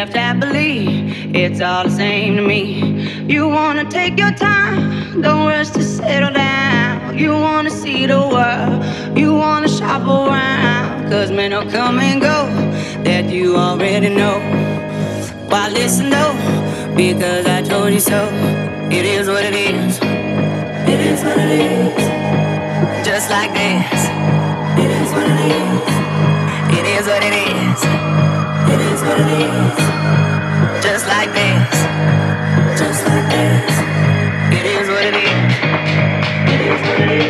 left happily, it's all the same to me. You wanna take your time, don't rush to settle down. You wanna see the world, you wanna shop around. Cause men will come and go that you already know. Why listen though? Because I told you so. It is what it is. It is what it is. Just like this. It is what it is. It is what it is. It is what it is. Like this. Just like this. It is what it is. It is what it is.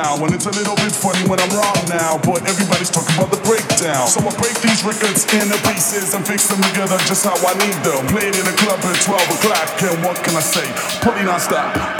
Now. And it's a little bit funny when I'm wrong now, but everybody's talking about the breakdown. So I break these records into pieces and fix them together just how I need them. Play it in a club at 12 o'clock, and what can I say? Party non-stop.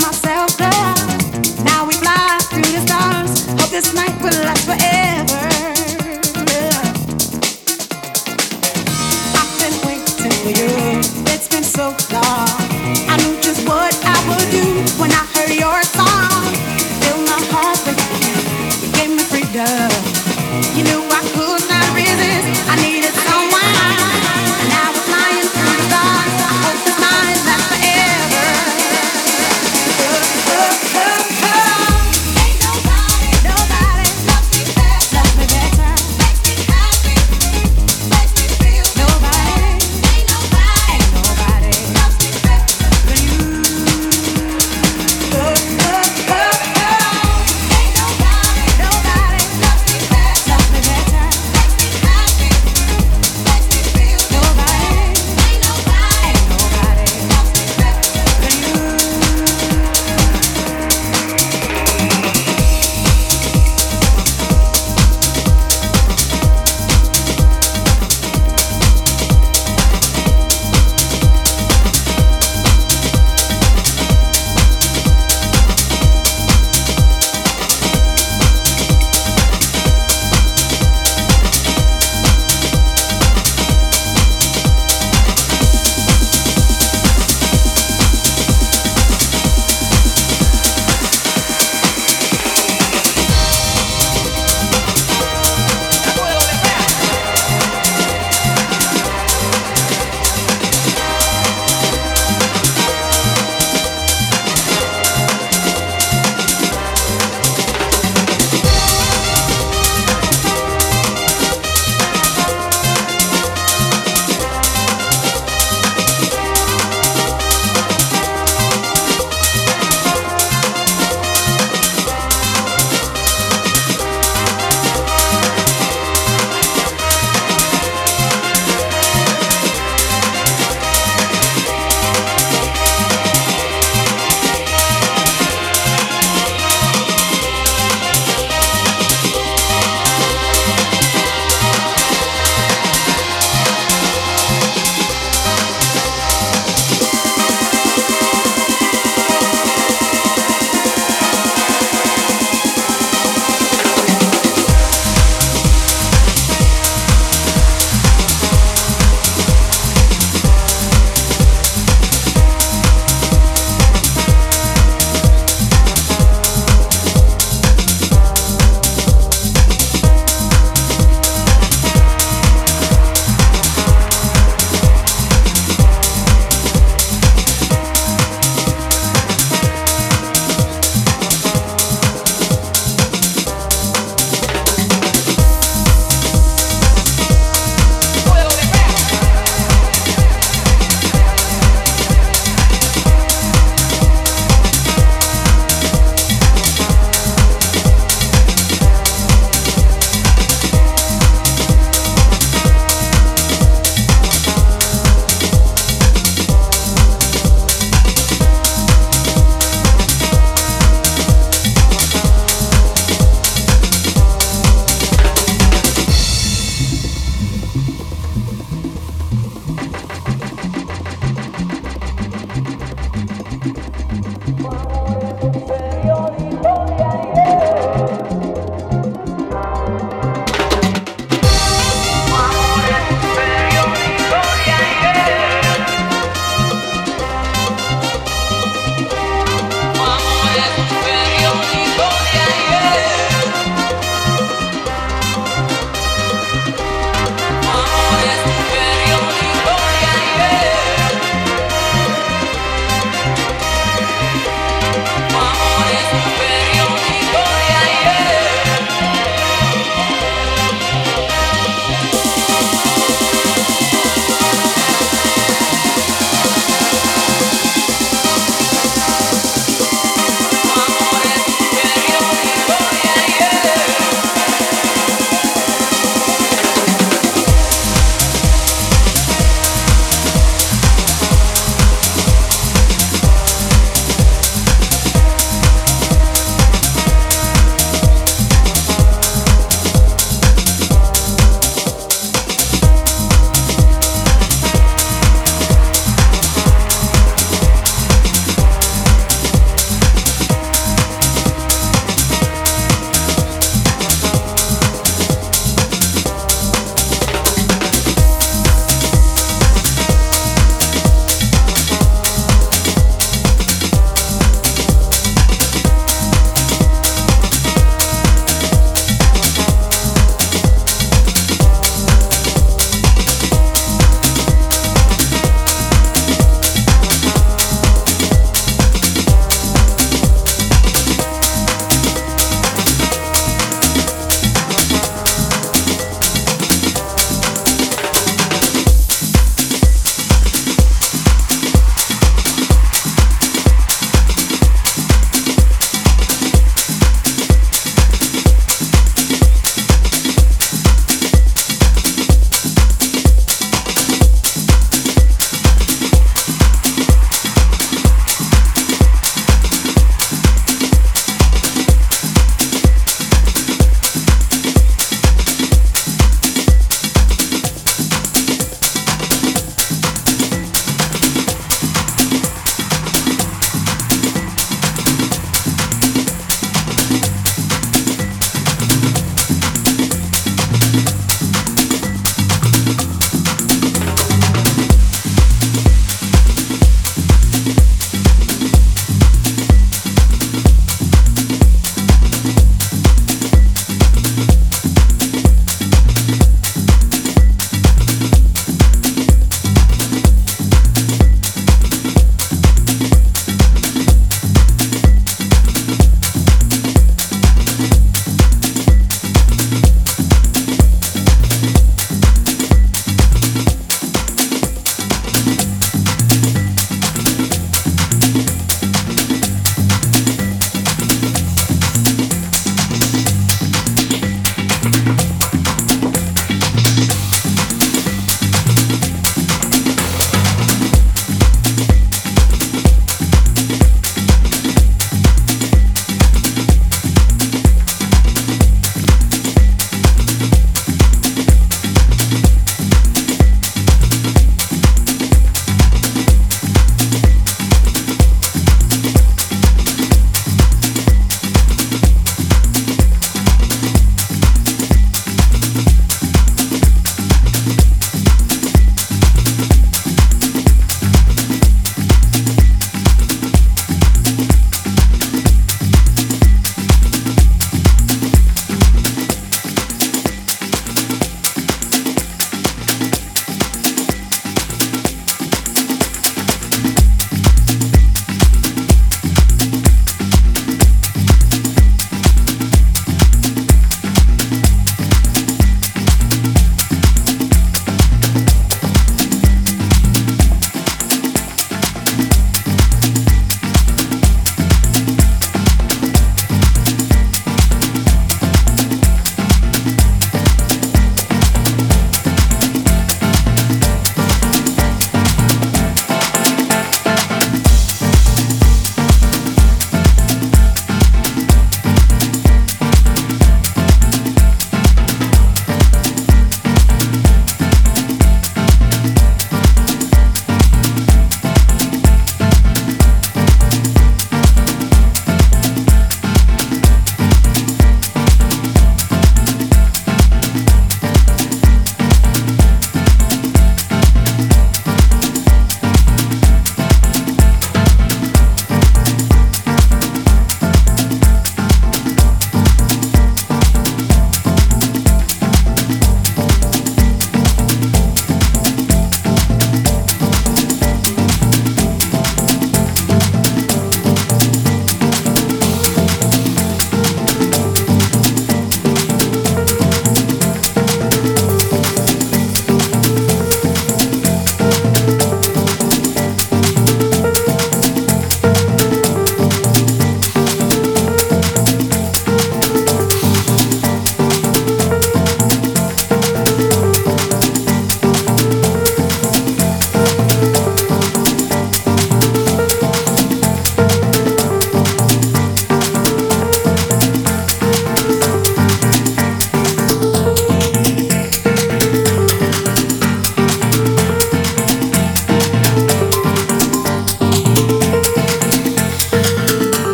myself go. Now we fly through the stars. Hope this night will last forever.